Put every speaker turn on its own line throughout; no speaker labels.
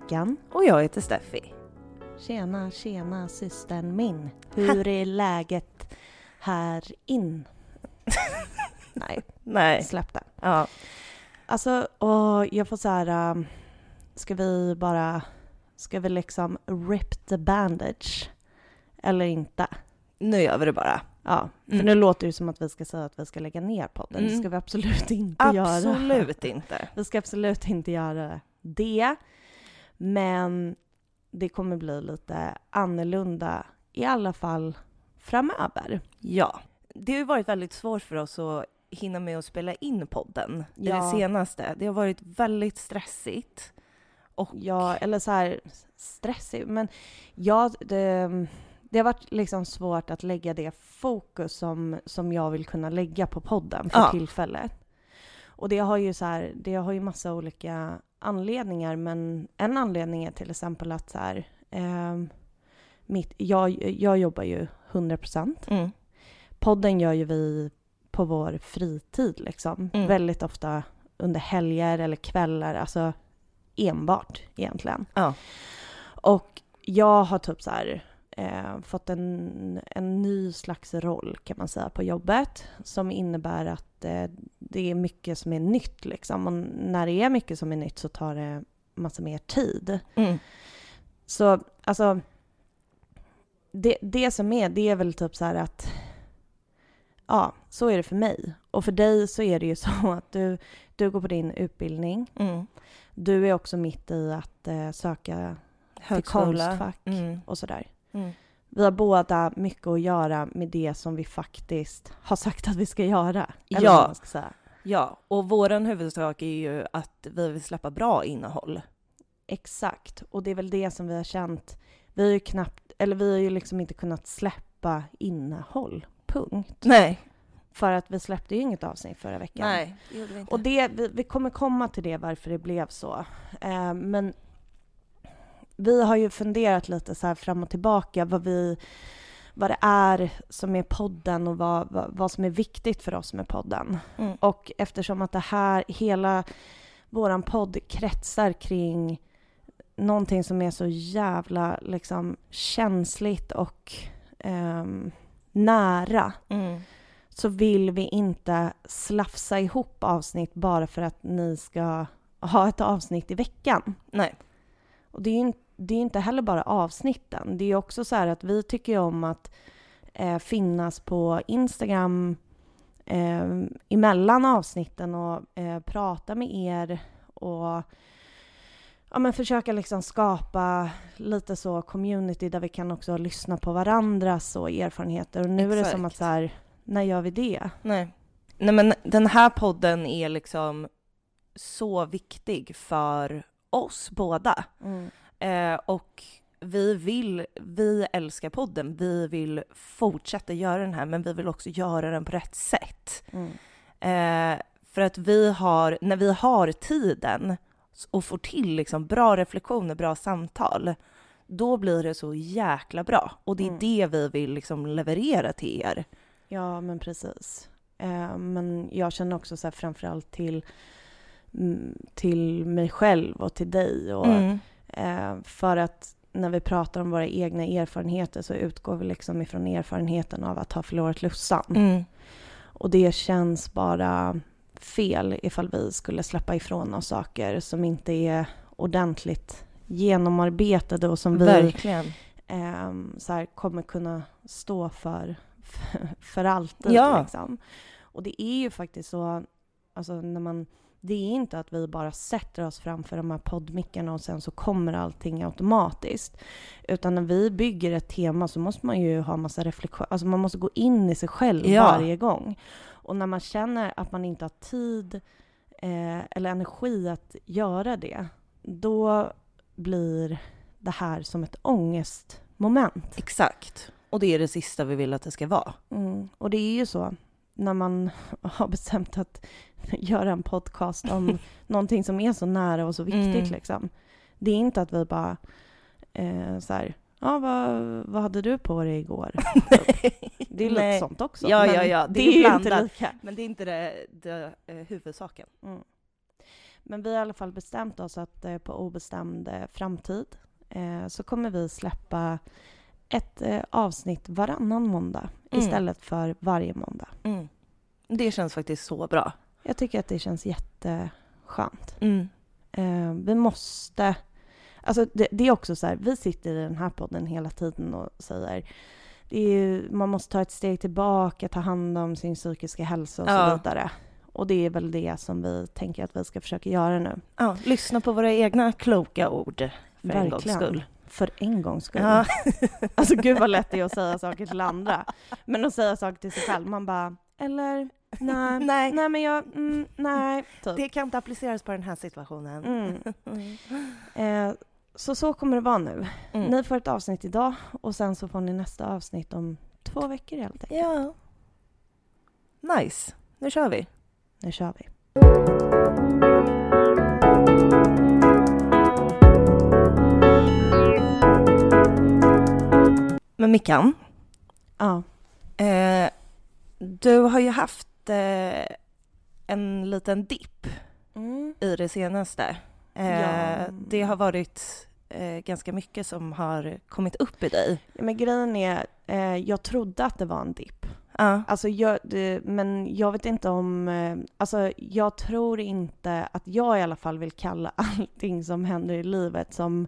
Sorgsen. Jag heter Mickan.
Och jag heter Steffi.
Tjena, tjena systern min. Hur är läget här in? Nej,
Nej.
släpp det.
Ja.
Alltså, och jag får så här... um, Ska vi bara... Ska vi liksom rip the bandage? Eller inte?
Nu gör vi det bara.
Ja, för
Mm.
nu låter det som att vi ska säga att vi ska lägga ner podden. Det
Mm.
ska vi absolut inte göra.
Absolut inte.
Vi ska absolut inte göra det. Men det kommer bli lite annorlunda, i alla fall framöver.
Ja. Det har ju varit väldigt svårt för oss att hinna med att spela in podden i
Ja.
det senaste. Det har varit väldigt stressigt. Och
Ja, eller så här stressigt. Men ja, det, det har varit liksom svårt att lägga det fokus som, som jag vill kunna lägga på podden för
Ja.
tillfället. Och det har ju så här, det har ju massa olika anledningar, men en anledning är till exempel att så här, ehm, mitt, jag, jag jobbar ju 100 procent.
Mm.
Podden gör ju vi på vår fritid liksom.
Mm.
Väldigt ofta under helger eller kvällar, alltså enbart egentligen.
Ja.
Och jag har typ så här eh, fått en, en ny slags roll kan man säga på jobbet som innebär att eh, det är mycket som är nytt liksom. Och när det är mycket som är nytt så tar det massa mer tid.
Mm.
Så alltså, det, det som är, det är väl typ så här att ja, så är det för mig. Och för dig så är det ju så att du, du går på din utbildning.
Mm.
Du är också mitt i att eh, söka
Högskola.
Konstfack.
Mm.
och sådär.
Mm.
Vi har båda mycket att göra med det som vi faktiskt har sagt att vi ska göra.
Ja.
ska.
Ja, och våran huvudsak är ju att vi vill släppa bra innehåll.
Exakt. Och det är väl det som vi har känt. Vi har ju knappt, eller vi har ju liksom inte kunnat släppa innehåll. Punkt.
Nej.
För att vi släppte ju inget avsnitt förra veckan.
Nej, det gjorde vi inte.
Och det, vi, vi kommer komma till det varför det blev så. Eh, men vi har ju funderat lite så här fram och tillbaka vad vi vad det är som är podden och vad, vad, vad som är viktigt för oss med podden.
Mm.
Och eftersom att det här, hela våran podd kretsar kring någonting som är så jävla liksom känsligt och ehm, nära
Mm.
så vill vi inte slafsa ihop avsnitt bara för att ni ska ha ett avsnitt i veckan.
Nej.
Och det är ju in- det är inte heller bara avsnitten. Det är också så här att vi tycker om att eh, finnas på Instagram eh, emellan avsnitten och eh, prata med er och ja, men försöka liksom skapa lite så community där vi kan också lyssna på varandras och erfarenheter. Och nu är det som att
Exakt.
så här, när gör vi det?
Nej. Nej men den här podden är liksom så viktig för oss båda. Eh, och vi vill, vi älskar podden, vi vill fortsätta göra den här men vi vill också göra den på rätt sätt.
Mm.
Eh, för att vi har, när vi har tiden och får till liksom bra reflektioner, bra samtal, då blir det så jäkla bra. Och det är
Mm.
det vi vill liksom leverera till er.
Ja, men precis. Eh, men jag känner också så här framförallt till, mm, till mig själv och till dig. Och,
Mm.
Eh, för att när vi pratar om våra egna erfarenheter så utgår vi liksom ifrån erfarenheten av att ha förlorat Lussan.
Mm.
Och det känns bara fel ifall vi skulle släppa ifrån oss saker som inte är ordentligt genomarbetade och som vi
Verkligen.
ehm, så här, kommer kunna stå för, för alltid.
Ja.
Liksom. Och det är ju faktiskt så, alltså när man, det är inte att vi bara sätter oss framför de här poddmickarna och sen så kommer allting automatiskt. Utan när vi bygger ett tema så måste man ju ha massa reflektion, alltså man måste gå in i sig själv
Ja.
varje gång. Och när man känner att man inte har tid eh, eller energi att göra det, då blir det här som ett ångestmoment.
Exakt. Och det är det sista vi vill att det ska vara.
Mm. Och det är ju så när man har bestämt att göra en podcast om någonting som är så nära och så viktigt.
Mm.
Liksom. Det är inte att vi bara eh, så här, ja vad, vad hade du på dig igår? Det är lite sånt också.
Ja,
men
ja, ja, det
Det,
är
är inte lika.
Men det är inte det, det eh, huvudsaken.
Mm. men vi har i alla fall bestämt oss att eh, på obestämd eh, framtid eh, så kommer vi släppa ett eh, avsnitt varannan måndag
Mm.
istället för varje måndag.
Mm. Det känns faktiskt så bra.
Jag tycker att det känns jätteskönt.
Mm.
Eh, vi måste... Alltså det, det är också så här, vi sitter i den här podden hela tiden och säger ju- man måste ta ett steg tillbaka, ta hand om sin psykiska hälsa och
Ja.
så vidare. Och det är väl det som vi tänker att vi ska försöka göra nu.
Ja, lyssna på våra egna kloka ord för en gångs
Verkligen.
skull.
För en gångs skull.
Ja.
Alltså gud vad lätt det är att säga saker till andra. Men att säga saker till sig själv, man bara, eller nej,
Nej.
nej men jag, mm, nej, typ.
Det kan inte appliceras på den här situationen.
Mm.
Mm.
Eh, så så kommer det vara nu.
Mm.
Ni får ett avsnitt idag och sen så får ni nästa avsnitt om två veckor helt enkelt.
Ja. Nice. Nu kör vi.
Nu kör vi.
Men Mickan,
Ja.
eh, du har ju haft eh, en liten dipp
Mm.
i det senaste. Eh,
Ja.
Det har varit eh, ganska mycket som har kommit upp i dig.
Ja, Men grejen är, eh, jag trodde att det var en dipp.
Ja.
Alltså jag, det, men jag vet inte om... Eh, alltså jag tror inte att jag i alla fall vill kalla allting som händer i livet som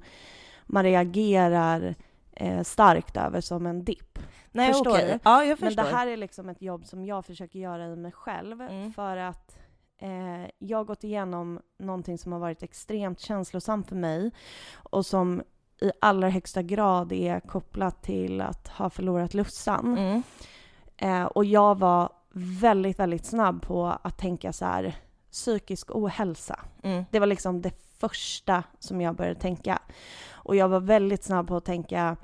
man reagerar eh, starkt över som en dipp.
Nej,
Förstår
okej.
du?
Ja, jag
Men
förstår.
det här är liksom ett jobb som jag försöker göra i mig själv
Mm.
för att eh, jag har gått igenom någonting som har varit extremt känslosamt för mig och som i allra högsta grad är kopplat till att ha förlorat lustan.
Mm.
Eh, och jag var väldigt, väldigt snabb på att tänka så här, psykisk ohälsa.
Mm.
Det var liksom det första som jag började tänka. Och jag var väldigt snabb på att tänka,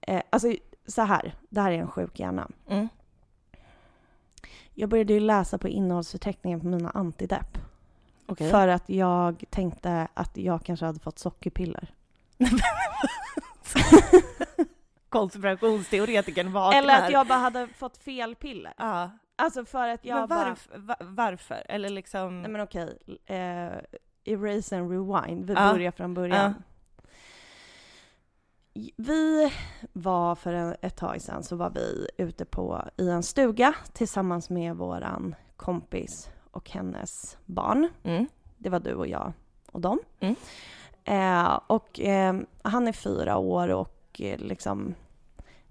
eh, alltså så här, det här är en sjuk hjärna.
Mm.
Jag började ju läsa på innehållsförteckningen på mina antidepp.
Okej.
För att jag tänkte att jag kanske hade fått sockerpiller.
Konspirationsteoretikern vaknar.
Eller att jag bara hade fått fel piller.
Ja.
Alltså för att jag
Men
bara...
varf- va- varför? Eller liksom...
Nej men okej, eh, erase and rewind. Vi
Ja.
börjar från början. Vi var för ett tag sedan så var vi ute på, i en stuga tillsammans med våran kompis och hennes barn.
Mm.
Det var du och jag och dem.
Mm.
Eh, och eh, han är fyra år och eh, liksom,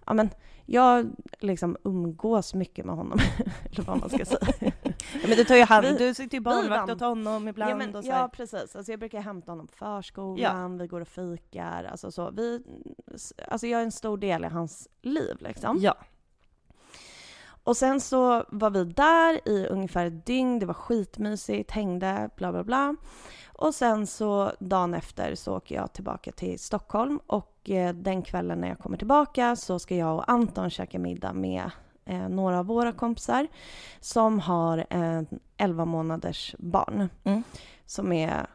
ja men jag liksom umgås mycket med honom, eller vad man ska säga.
Ja, men du tar ju hand,
Vi-
du sitter ju barnvakt åt honom ibland
ja, men,
och så
ja, precis. Alltså jag brukar hämta honom på förskolan, vi går och fikar, alltså så. Vi, alltså jag är en stor del i hans liv liksom.
Ja.
Och sen så var vi där i ungefär ett dygn, det var skitmysigt, hängde, bla bla bla. Och sen så dagen efter så åker jag tillbaka till Stockholm och eh, den kvällen när jag kommer tillbaka så ska jag och Anton käka middag med eh, några av våra kompisar som har en 11 månaders barn
Mm.
som är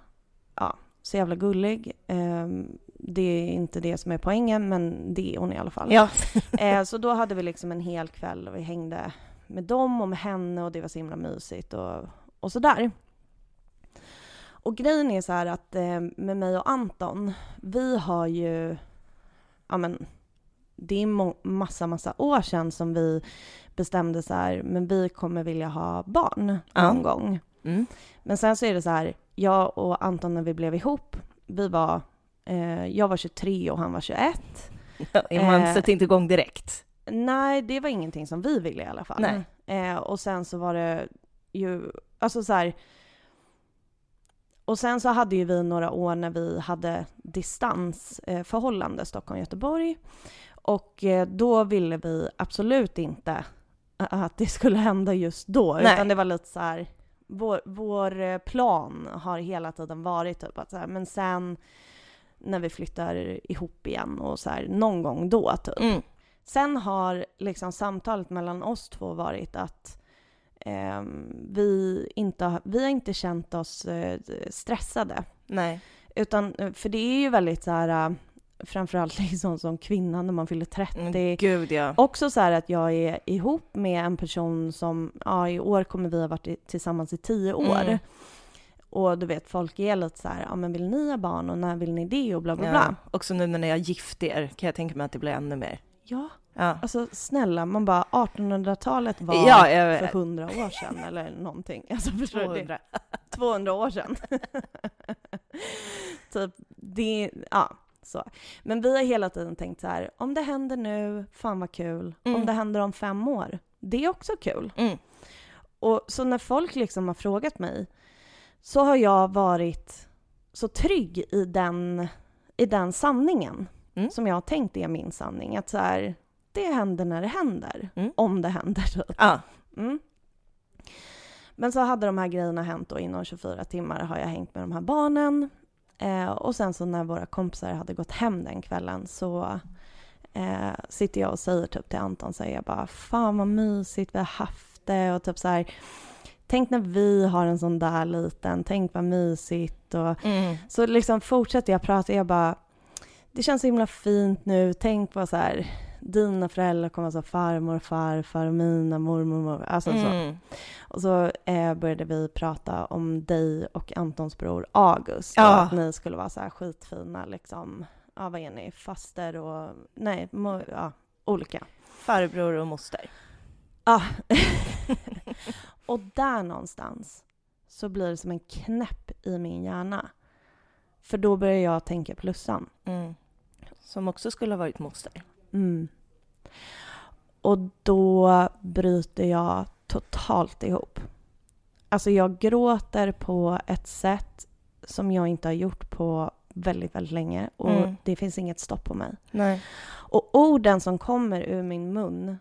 ja, så jävla gullig. Eh, det är inte det som är poängen, men det är hon i alla fall.
Ja.
Eh, så då hade vi liksom en hel kväll och vi hängde med dem och med henne och det var så himla mysigt och, och sådär. Och grejen är så här att eh, med mig och Anton, vi har ju, ja men, det är massa, massa år sedan som vi bestämde så här, men vi kommer vilja ha barn
Ja.
någon gång.
Mm.
Men sen så är det så här, jag och Anton när vi blev ihop, vi var, eh, jag var 23 och han var 21.
Man
Eh,
sätter inte igång direkt.
Nej, det var ingenting som vi ville i alla fall. Eh, och sen så var det ju, alltså så här. Och sen så hade ju vi några år när vi hade distansförhållande, eh, Stockholm-Göteborg. Och eh, då ville vi absolut inte att det skulle hända just då.
Nej.
Utan det var lite så här, vår, vår eh, plan har hela tiden varit typ att så här, men sen när vi flyttar ihop igen och så här, någon gång då typ.
Mm.
Sen har liksom samtalet mellan oss två varit att ehm, vi, inte, har- vi har inte känt oss eh, stressade.
Nej.
Utan, eh, för det är ju väldigt så här, eh, framförallt liksom som kvinna när man fyller 30.
Mm, gud ja.
Också så här att jag är ihop med en person som, ja i år kommer vi ha varit i, tillsammans i tio år.
Mm.
Och du vet, folk är lite så här, ja men vill ni ha barn och när vill ni det och bla bla
Ja.
bla.
Också nu när ni har gift er kan jag tänka mig att det blir ännu mer.
Ja,
Ja,
alltså snälla, man bara 1800-talet var
ja jag
för
vet.
hundra år sedan eller någonting. Alltså förstår du? Det?
200.
200 år sedan. typ, det, ja, så. Men vi har hela tiden tänkt så här, om det händer nu, fan vad kul.
Mm.
Om det händer om fem år, det är också kul.
Mm.
Och så när folk liksom har frågat mig så har jag varit så trygg i den, i den sanningen
Mm.
som jag har tänkt är min sanning. Att så här, det händer när det händer.
Mm.
Om det händer. Typ. Mm. Men så hade de här grejerna hänt och inom 24 timmar har jag hängt med de här barnen. Eh, och sen så när våra kompisar hade gått hem den kvällen så eh, sitter jag och säger typ till Anton så jag bara fan vad mysigt vi har haft det och typ så här tänk när vi har en sån där liten, tänk vad mysigt och
Mm.
så liksom fortsätter jag prata, jag bara det känns så himla fint nu, tänk på så här dina föräldrar kommer alltså farmor och farfar och mina mormor och mormor, alltså så.
Mm.
Och så eh, började vi prata om dig och Antons bror August.
Ja.
Och att ni skulle vara så här skitfina liksom. Ja, vad är ni? Faster och... Nej, ja, olika.
Farbror och moster.
Ja. och där någonstans så blir det som en knäpp i min hjärna. För då börjar jag tänka på Lussan.
Mm. Som också skulle ha varit moster.
Mm. Och då bryter jag totalt ihop. Alltså jag gråter på ett sätt som jag inte har gjort på väldigt, väldigt länge och
Mm.
det finns inget stopp på mig.
Nej.
Och orden som kommer ur min mun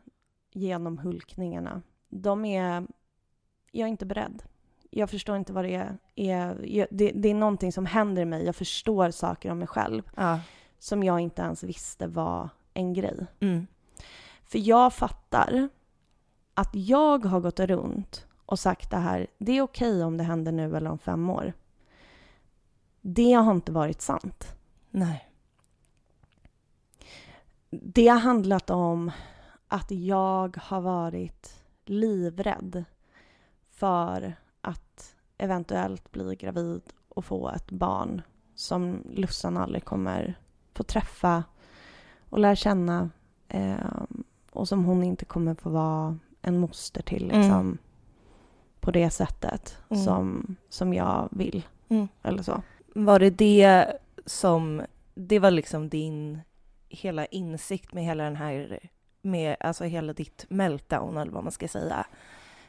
genom hulkningarna, de är... Jag är inte beredd. Jag förstår inte vad det är. är det, det är någonting som händer i mig. Jag förstår saker om mig själv
Ja.
som jag inte ens visste var en grej.
Mm.
För jag fattar att jag har gått runt och sagt det här, det är okej om det händer nu eller om fem år. Det har inte varit sant.
Nej.
Det har handlat om att jag har varit livrädd för att eventuellt bli gravid och få ett barn som Lussan aldrig kommer få träffa och lära känna eh, och som hon inte kommer få vara en moster till liksom,
Mm.
på det sättet
Mm.
som, som jag vill.
Mm.
Eller så.
Var det det som, det var liksom din hela insikt med hela den här, med alltså hela ditt meltdown eller vad man ska säga.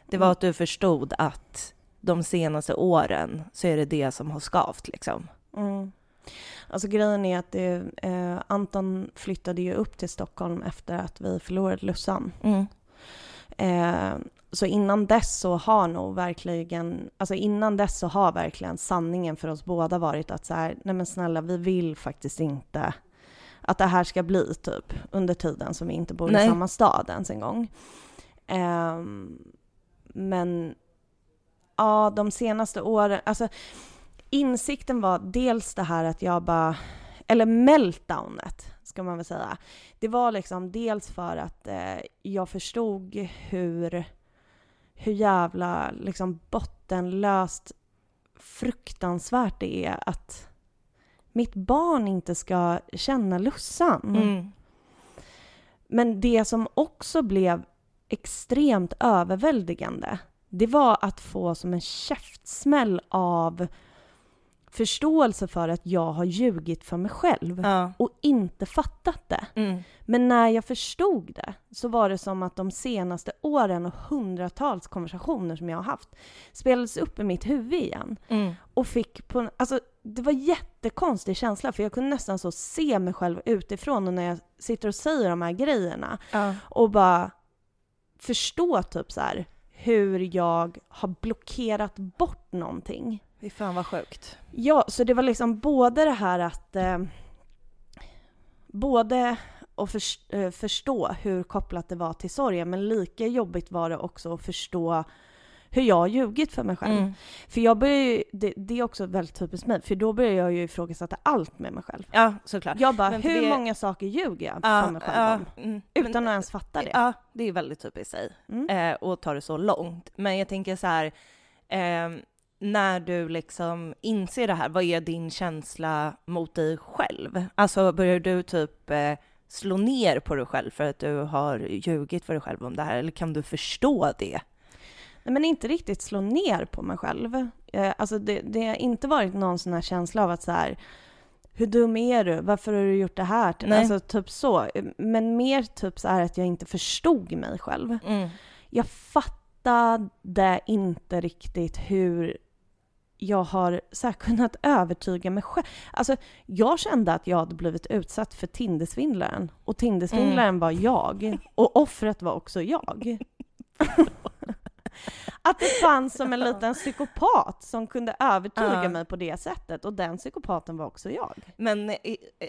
Det var
Mm.
att du förstod att de senaste åren så är det det som har skavt liksom.
Mm. Alltså grejen är att det, eh, Anton flyttade ju upp till Stockholm efter att vi förlorade Lussan.
Mm.
Eh, så innan dess så har nog verkligen, alltså innan dess så har verkligen sanningen för oss båda varit att så här, nej men snälla vi vill faktiskt inte att det här ska bli typ under tiden som vi inte bor
Nej.
i samma stad ens en gång. Ehm, men ja, de senaste åren, alltså insikten var dels det här att jag bara, eller meltdownet ska man väl säga. Det var liksom dels för att eh, jag förstod hur, hur jävla liksom bottenlöst fruktansvärt det är att mitt barn inte ska känna Lussan.
Mm.
Men det som också blev extremt överväldigande, det var att få som en käftsmäll av förståelse för att jag har ljugit för mig själv
Ja.
och inte fattat det.
Mm.
Men när jag förstod det så var det som att de senaste åren och hundratals konversationer som jag har haft spelades upp i mitt huvud igen.
Mm.
Och fick på, alltså det var jättekonstig känsla för jag kunde nästan så se mig själv utifrån och när jag sitter och säger de här grejerna
Ja.
och bara förstå typ så här hur jag har blockerat bort någonting.
Fy fan vad sjukt.
Ja, så det var liksom både det här att eh, både att förs- eh, förstå hur kopplat det var till sorgen men lika jobbigt var det också att förstå hur jag har ljugit för mig själv.
Mm.
För jag börjar ju, det, det är också väldigt typiskt mig, för då börjar jag ju ifrågasätta allt med mig själv.
Ja, såklart.
Jag bara,
Men för
hur
det-
många saker ljuger jag
Ja,
för mig själv
ja,
om?
mm.
Utan
Men-
att ens fatta det.
Ja, det är väldigt typiskt i sig.
Mm.
eh, och ta det så långt. Men jag tänker så här, ehm, när du liksom inser det här, vad är din känsla mot dig själv? Alltså börjar du typ eh, slå ner på dig själv för att du har ljugit för dig själv om det här, eller kan du förstå det?
Nej, men inte riktigt slå ner på mig själv. Eh, alltså det, det har inte varit någon sån här känsla av att så här, hur dum är du? Varför har du gjort det här?
Nej.
Alltså typ så. Men mer typ så här att jag inte förstod mig själv.
Mm.
Jag fattade inte riktigt hur jag har så kunnat övertyga mig själv. Alltså, jag kände att jag hade blivit utsatt för Tindersvindlaren och Tindersvindlaren
Mm.
var jag och offret var också jag. att det fanns som en liten psykopat som kunde övertyga
Ja.
mig på det sättet och den psykopaten var också jag.
Men eh, eh,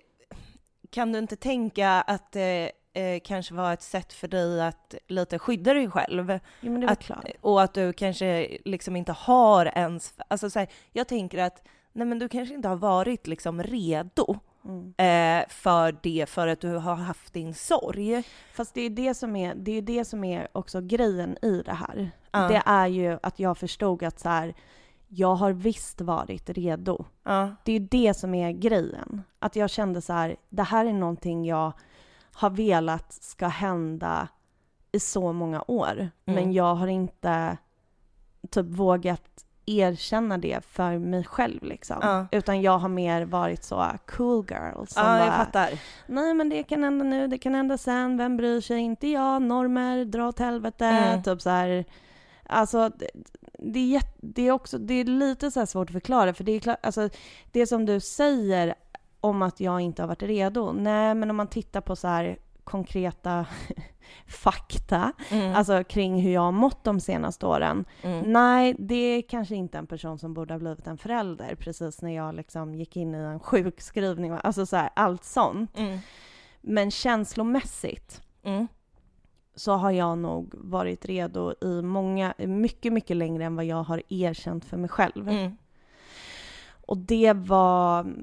kan du inte tänka att det eh, kanske var ett sätt för dig att lite skydda dig själv?
Jo
Att-
klart.
Och att du kanske liksom inte har ens, alltså så här, jag tänker att nej men du kanske inte har varit liksom redo
Mm.
eh, för det för att du har haft din sorg.
Fast det är det som är, det är det som är också grejen i det här.
Ja.
Det är ju att jag förstod att så här, jag har visst varit redo.
Ja.
Det är det som är grejen. Att jag kände så här, det här är någonting jag har velat ska hända i så många år. Men
Mm.
jag har inte typ vågat erkänna det för mig själv liksom.
Ja.
Utan jag har mer varit så cool girl som
ja, jag
bara,
fattar.
Nej men det kan hända nu, det kan hända sen, vem bryr sig? Inte jag, normer, dra åt helvete,
Mm.
typ så här. Alltså det, det, är det är också, det är lite så svårt att förklara för det är klart, alltså det som du säger om att jag inte har varit redo, nej men om man tittar på så här konkreta fakta,
Mm.
alltså kring hur jag har mått de senaste åren.
mm.
Nej, det är kanske inte en person som borde ha blivit en förälder precis när jag liksom gick in i en sjukskrivning, alltså så här, allt sånt.
Mm.
Men känslomässigt
Mm.
så har jag nog varit redo i många, mycket, mycket längre än vad jag har erkänt för mig själv.
Mm.
Och det var,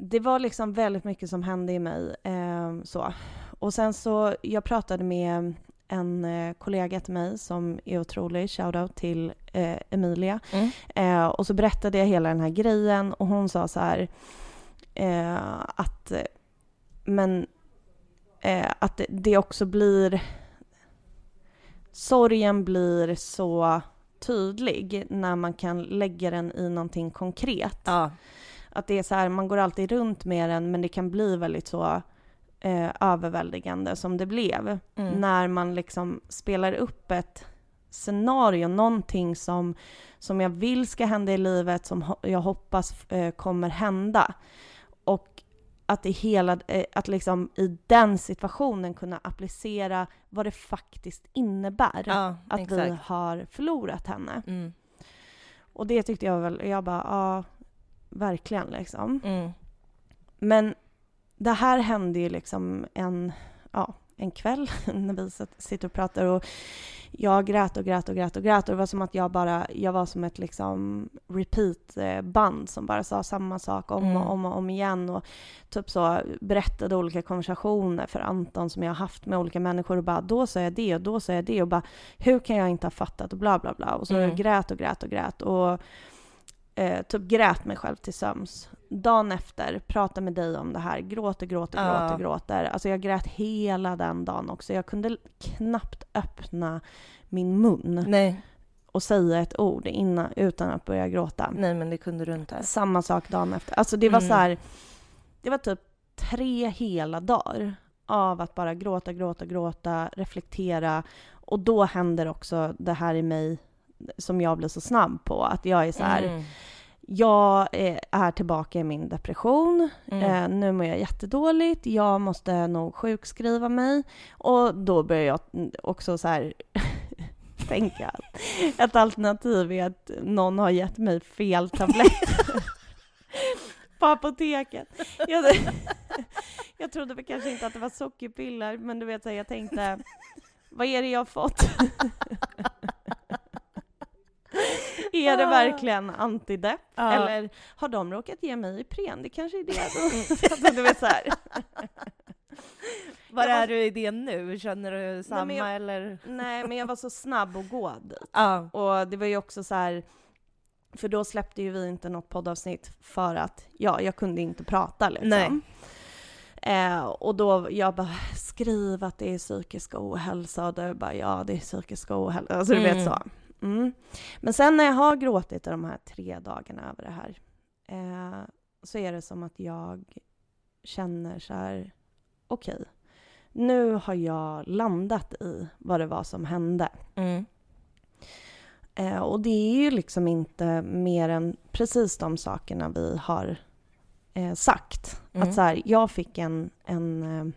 det var liksom väldigt mycket som hände i mig. Eh, så. Och sen så, jag pratade med en eh, kollega till mig som är otrolig, shoutout till eh, Emilia.
Mm.
Eh, och så berättade jag hela den här grejen och hon sa så här eh, att men eh, att det, det också blir sorgen blir så tydlig när man kan lägga den i någonting konkret.
Ja.
Att det är så här, man går alltid runt med den men det kan bli väldigt så eh, överväldigande som det blev.
Mm.
När man liksom spelar upp ett scenario, någonting som, som jag vill ska hända i livet, som ho- jag hoppas eh, kommer hända. Och att, i hela, eh, att liksom i den situationen kunna applicera vad det faktiskt innebär
Ja,
att vi
exakt.
har förlorat henne.
Mm.
Och det tyckte jag väl, jag bara, ja, verkligen liksom.
Mm.
Men det här hände ju liksom en, ja, en kväll när vi sitter och pratar och jag grät och grät och grät och grät och det var som att jag bara, jag var som ett liksom repeat-band som bara sa samma sak om
Mm.
och om och om igen och typ så berättade olika konversationer för Anton som jag har haft med olika människor och bara då sa jag det och då sa jag det och bara hur kan jag inte ha fattat och bla bla bla och så
Mm.
jag grät och grät och grät och eh, typ grät mig själv till söms. Dagen efter, pratar med dig om det här, gråter, gråter,
Ja.
gråter, gråter. Alltså jag grät hela den dagen också. Jag kunde knappt öppna min mun
Nej,
och säga ett ord innan, utan att börja gråta.
nej men det kunde du inte.
Samma sak dagen efter. Alltså det var
Mm.
så här, det var typ tre hela dagar av att bara gråta, gråta, gråta, reflektera. Och då händer också det här i mig som jag blir så snabb på, att jag är så här,
Mm.
jag är- är tillbaka i min depression.
Mm.
Eh, nu mår jag jättedåligt. Jag måste nog sjukskriva mig. Och då börjar jag också så här tänka att ett alternativ är att någon har gett mig fel tablett på apoteket. Jag, jag trodde väl kanske inte att det var sockerpiller, men du vet, så här, jag tänkte vad är det jag har fått? Är det verkligen antidepp?
Ja.
Eller har de råkat ge mig Ipren? Det kanske är det. alltså, du vet så här.
Var är du i det nu? Känner du samma
men jag-
eller?
Nej, men jag var så snabb att gå dit.
Ja.
Och det var ju också så här, För då släppte ju vi inte något poddavsnitt för att, ja, jag kunde inte prata liksom.
Nej.
Eh, och då, jag bara, skriv att det är psykisk ohälsa och då bara, ja det är psykisk ohälsa. Alltså du vet
Mm.
så. Mm. Men sen när jag har gråtit de här tre dagarna över det här, eh, så är det som att jag känner så här, okej, nu har jag landat i vad det var som hände.
Mm.
Eh, och det är ju liksom inte mer än precis de sakerna vi har eh, sagt.
Mm.
Att så här, jag fick en, en eh,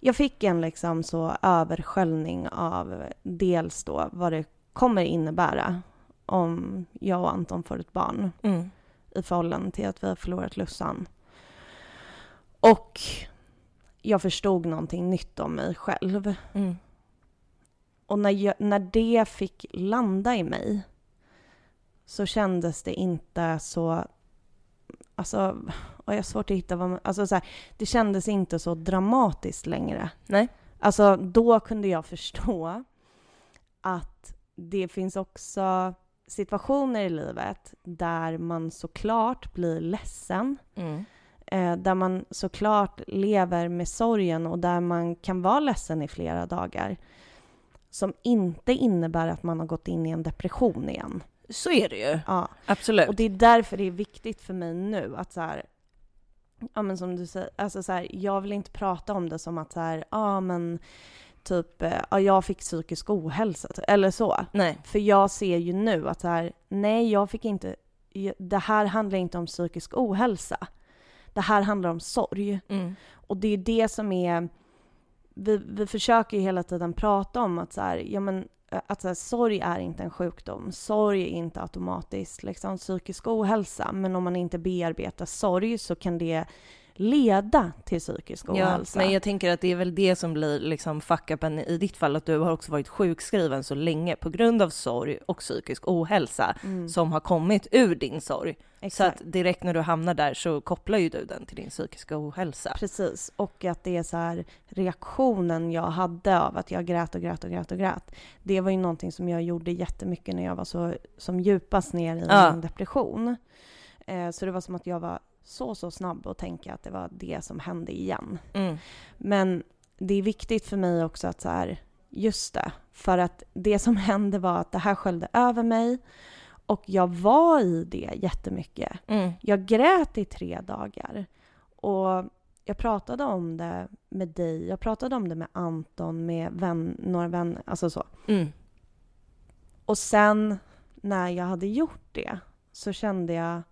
jag fick en liksom så översköljning av dels då vad det kommer innebära om jag och Anton får ett barn
Mm.
i förhållande till att vi har förlorat Lussan. Och jag förstod någonting nytt om mig själv.
Mm.
Och när, jag, när det fick landa i mig så kändes det inte så... Alltså, och jag har svårt att hitta vad man... Alltså så här, det kändes inte så dramatiskt längre.
Nej.
Alltså, då kunde jag förstå att det finns också situationer i livet där man såklart blir ledsen.
Mm.
Eh, där man såklart lever med sorgen och där man kan vara ledsen i flera dagar. Som inte innebär att man har gått in i en depression igen.
Så är det ju.
Ja.
Absolut.
Och det är därför det är viktigt för mig nu att så här, ja men som du säger, alltså så här, jag vill inte prata om det som att så här, ja men typ, eh, ja jag fick psykisk ohälsa, ty- eller så.
Nej.
För jag ser ju nu att så här, nej jag fick inte, det här handlar inte om psykisk ohälsa. Det här handlar om sorg.
Mm.
Och det är det som är... Vi, vi försöker ju hela tiden prata om att, så här, ja, men, eh, att så här, sorg är inte en sjukdom. Sorg är inte automatiskt liksom, psykisk ohälsa. Men om man inte bearbetar sorg så kan det leda till psykisk
Ja,
ohälsa.
men jag tänker att det är väl det som blir liksom fuck-upen i ditt fall, att du har också varit sjukskriven så länge på grund av sorg och psykisk ohälsa
mm,
som har kommit ur din sorg. Så
exakt.
att direkt när du hamnar där så kopplar ju du den till din psykiska ohälsa.
Precis, och att det är så här reaktionen jag hade av att jag grät och grät och grät och grät. Det var ju någonting som jag gjorde jättemycket när jag var så som djupast ner i
Ja.
min depression. Eh, så det var som att jag var så, så snabb att tänka att det var det som hände igen.
Mm.
Men det är viktigt för mig också att så här, just det, för att det som hände var att det här sköljde över mig och jag var i det jättemycket.
Mm.
Jag grät i tre dagar. Och jag pratade om det med dig, jag pratade om det med Anton, med vän, några vänner, alltså så.
Mm.
Och sen när jag hade gjort det så kände jag,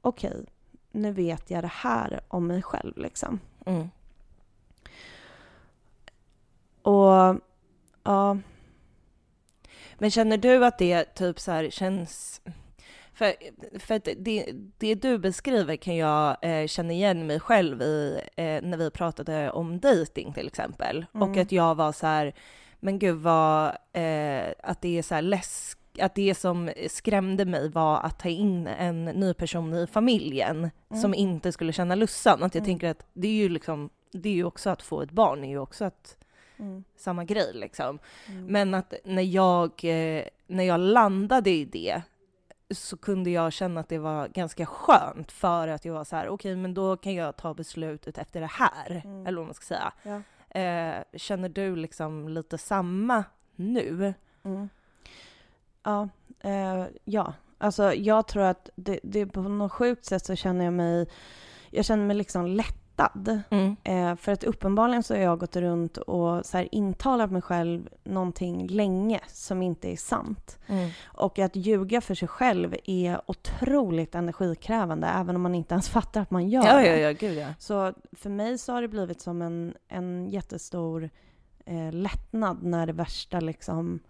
okej, nu vet jag det här om mig själv liksom.
Mm.
Och ja,
Men känner du att det typ så här känns... För, för det, det du beskriver kan jag eh, känna igen mig själv i eh, när vi pratade om dating till exempel. Och
Mm.
att jag var så här, men gud vad, eh, att det är så här läsk att det som skrämde mig var att ta in en ny person i familjen
Mm.
som inte skulle känna lussan. Att jag
Mm.
tänker att det är ju liksom, det är ju också att få ett barn, är ju också att,
mm,
samma grej liksom.
mm,
Men att när jag, eh, när jag landade i det så kunde jag känna att det var ganska skönt för att jag var så här, okej men då kan jag ta beslutet efter det här,
Mm.
eller vad man ska säga.
Ja.
Eh, känner du liksom lite samma nu?
mm. Ja, eh, ja. Alltså jag tror att det, det på något sjukt sätt så känner jag mig, jag känner mig liksom lättad.
Mm.
Eh, för att uppenbarligen så har jag gått runt och så här intalat mig själv någonting länge som inte är sant.
Mm.
Och att ljuga för sig själv är otroligt energikrävande även om man inte ens fattar att man gör
Ja,
det.
ja, ja, gud ja.
Så för mig så har det blivit som en, en jättestor eh, lättnad när det värsta liksom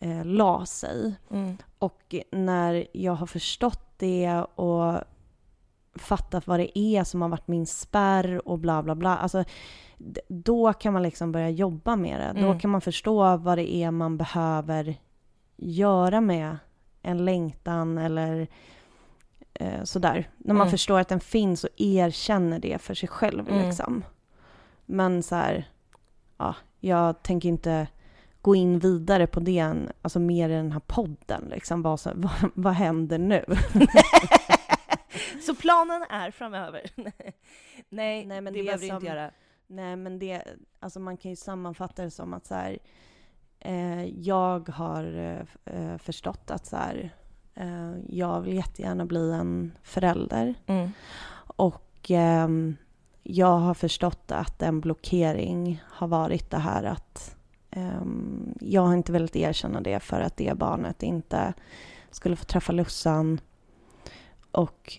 eh, la sig.
Mm.
Och när jag har förstått det och fattat vad det är som har varit min spärr och bla bla bla. Alltså, då kan man liksom börja jobba med det. Då
Mm.
kan man förstå vad det är man behöver göra med en längtan eller eh, sådär. När man
Mm.
förstår att den finns och erkänner det för sig själv
Mm.
liksom. Men så här, ja, jag tänker inte gå in vidare på det, alltså mer i den här podden. Liksom, vad, vad, vad händer nu?
så planen är framöver? nej,
nej, men
det, det behöver du inte göra.
Nej, men det, alltså man kan ju sammanfatta det som att så här, eh, jag har eh, förstått att så här, eh, jag vill jättegärna bli en förälder. Mm. Och ehm, jag har förstått att en blockering har varit det här att jag har inte velat erkänna det för att det barnet inte skulle få träffa Lussan. Och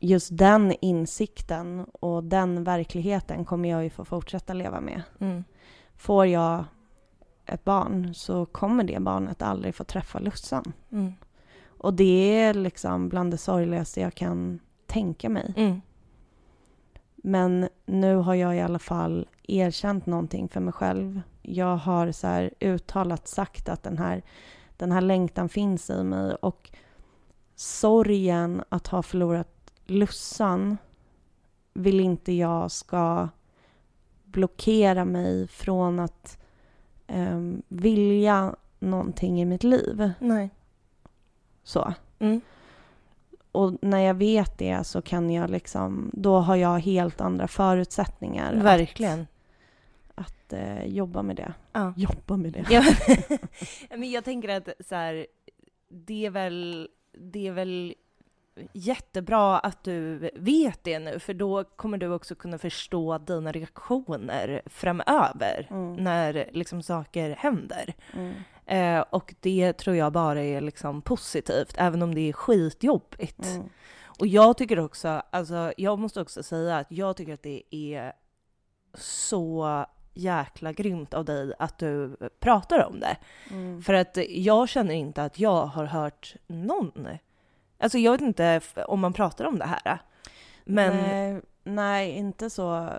just den insikten och den verkligheten kommer jag ju få fortsätta leva med. Mm. Får jag ett barn så kommer det barnet aldrig få träffa Lussan. Mm. Och det är liksom bland det sorgligaste jag kan tänka mig. Mm. Men nu har jag i alla fall erkänt någonting för mig själv. Jag har så här uttalat sagt att den här, den här längtan finns i mig och sorgen att ha förlorat Lussan vill inte jag ska blockera mig från att um, vilja någonting i mitt liv.
Nej.
Så. Mm och när jag vet det så kan jag liksom, då har jag helt andra förutsättningar.
Verkligen.
Att, eh, jobba med det.
Ja.
Jobba med det.
Ja. Men jag tänker att så här, det är väl, det är väl jättebra att du vet det nu, för då kommer du också kunna förstå dina reaktioner framöver mm. när liksom saker händer. Mm. Eh, och det tror jag bara är liksom positivt, även om det är skitjobbigt. Mm. Och jag tycker också, alltså jag måste också säga att jag tycker att det är så jäkla grymt av dig att du pratar om det. Mm. För att jag känner inte att jag har hört någon. Alltså jag vet inte om man pratar om det här. Men...
Nej, nej inte så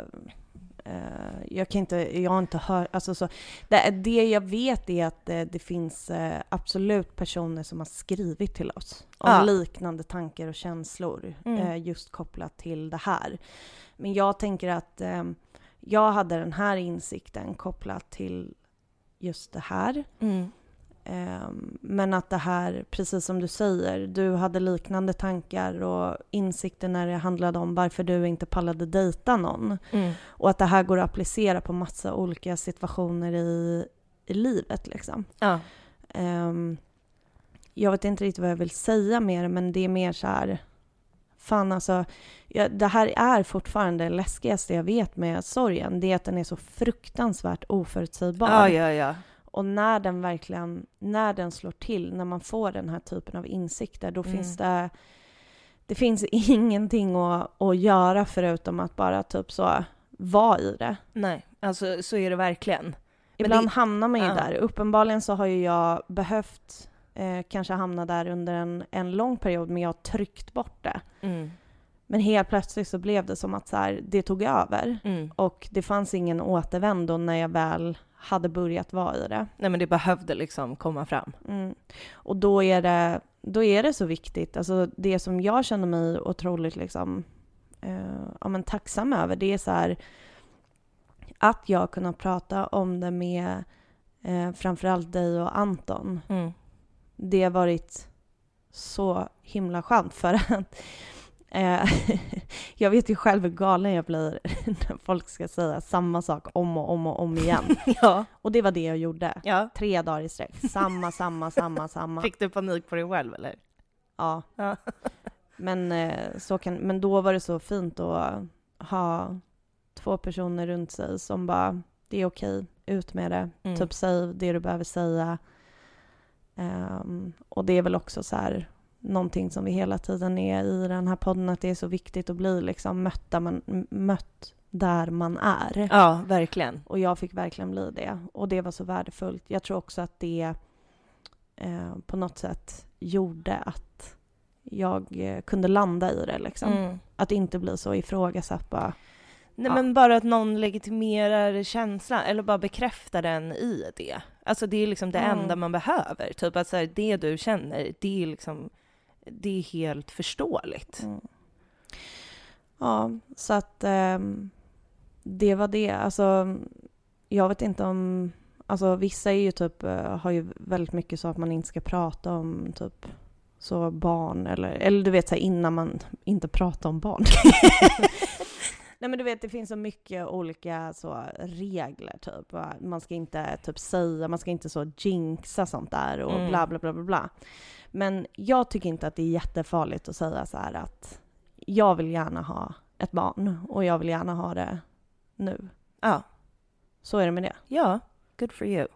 Uh, jag kan inte, jag har inte hört, alltså så, det, det jag vet är att det, det finns uh, absolut personer som har skrivit till oss om ja. liknande tankar och känslor mm. just kopplat till det här. Men jag tänker att jag hade den här insikten kopplat till just det här. Mm. Ehm, men att det här, precis som du säger, du hade liknande tankar och insikter när det handlade om varför du inte pallade dejta någon. Mm. Och att det här går att applicera på massa olika situationer i, i livet liksom.
Ja.
Um, jag vet inte riktigt vad jag vill säga mer, men det är mer så här, fan alltså, ja, det här är fortfarande det läskigaste jag vet med sorgen, det är att den är så fruktansvärt oförutsägbar.
Ja, ja, ja.
Och när den verkligen, när den slår till, när man får den här typen av insikter, då mm. finns det det finns ingenting att, att göra förutom att bara typ så vara i det.
Nej, alltså så är det verkligen.
Ibland det... hamnar man ju ja. där. Uppenbarligen så har ju jag behövt eh, kanske hamna där under en, en lång period, men jag har tryckt bort det. Mm. Men helt plötsligt så blev det som att så här, det tog över mm. och det fanns ingen återvändo när jag väl hade börjat vara i det.
Nej men det behövde liksom komma fram.
Mm. Och då är, det, då är det så viktigt, alltså det som jag känner mig otroligt liksom, eh, ja, men tacksam över, det är så här att jag kunnat prata om det med eh, framförallt dig och Anton. Mm. Det har varit så himla skönt för att Eh, jag vet ju själv hur galen jag blir när folk ska säga samma sak om och om och om igen.
ja.
Och det var det jag gjorde.
Ja.
Tre dagar i sträck. Samma, samma, samma, samma.
Fick du panik på dig själv eller?
Ja. ja. men, eh, så kan, men då var det så fint att ha två personer runt sig som bara, det är okej, ut med det. Mm. Typ säg det du behöver säga. Um, och det är väl också så här, någonting som vi hela tiden är i den här podden, att det är så viktigt att bli liksom mött där man, mött där man är.
Ja, verkligen.
Och jag fick verkligen bli det. Och det var så värdefullt. Jag tror också att det eh, på något sätt gjorde att jag eh, kunde landa i det. Liksom. Mm. Att inte bli så ifrågasatt bara.
Nej ja. men bara att någon legitimerar känslan eller bara bekräftar den i det. Alltså det är liksom det mm. enda man behöver. Typ att så här, det du känner, det är liksom det är helt förståeligt. Mm.
Ja, så att eh, det var det. Alltså, jag vet inte om, Alltså vissa är ju typ, eh, har ju väldigt mycket så att man inte ska prata om typ så barn eller, eller du vet så här, innan man inte pratar om barn. Nej men du vet det finns så mycket olika så regler typ. Man ska inte typ säga, man ska inte så jinxa sånt där och
Mm.
bla bla bla bla bla. Men jag tycker inte att det är jättefarligt att säga så här att jag vill gärna ha ett barn och jag vill gärna ha det nu.
Ja.
Så är det med det.
Ja, good for you.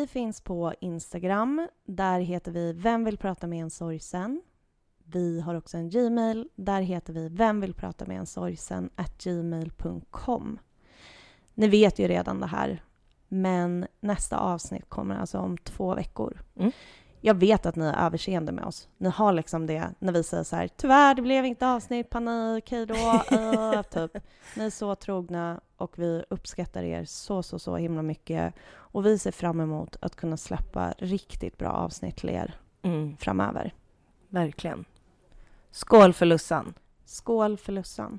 Vi finns på Instagram. Där heter vi Vem vill prata med en sorgsen? Vi har också en Gmail. Där heter vi Vem vill prata med en sorgsen? gmail.com. Ni vet ju redan det här, men nästa avsnitt kommer alltså om två veckor.
Mm.
Jag vet att ni är överseende med oss. Ni har liksom det när vi säger så här, tyvärr det blev inte avsnitt, panik, hej då, uh, typ. Ni är så trogna och vi uppskattar er så, så, så himla mycket. Och vi ser fram emot att kunna släppa riktigt bra avsnitt till er
Mm,
framöver.
verkligen. Skål för Lussan.
Skål för Lussan!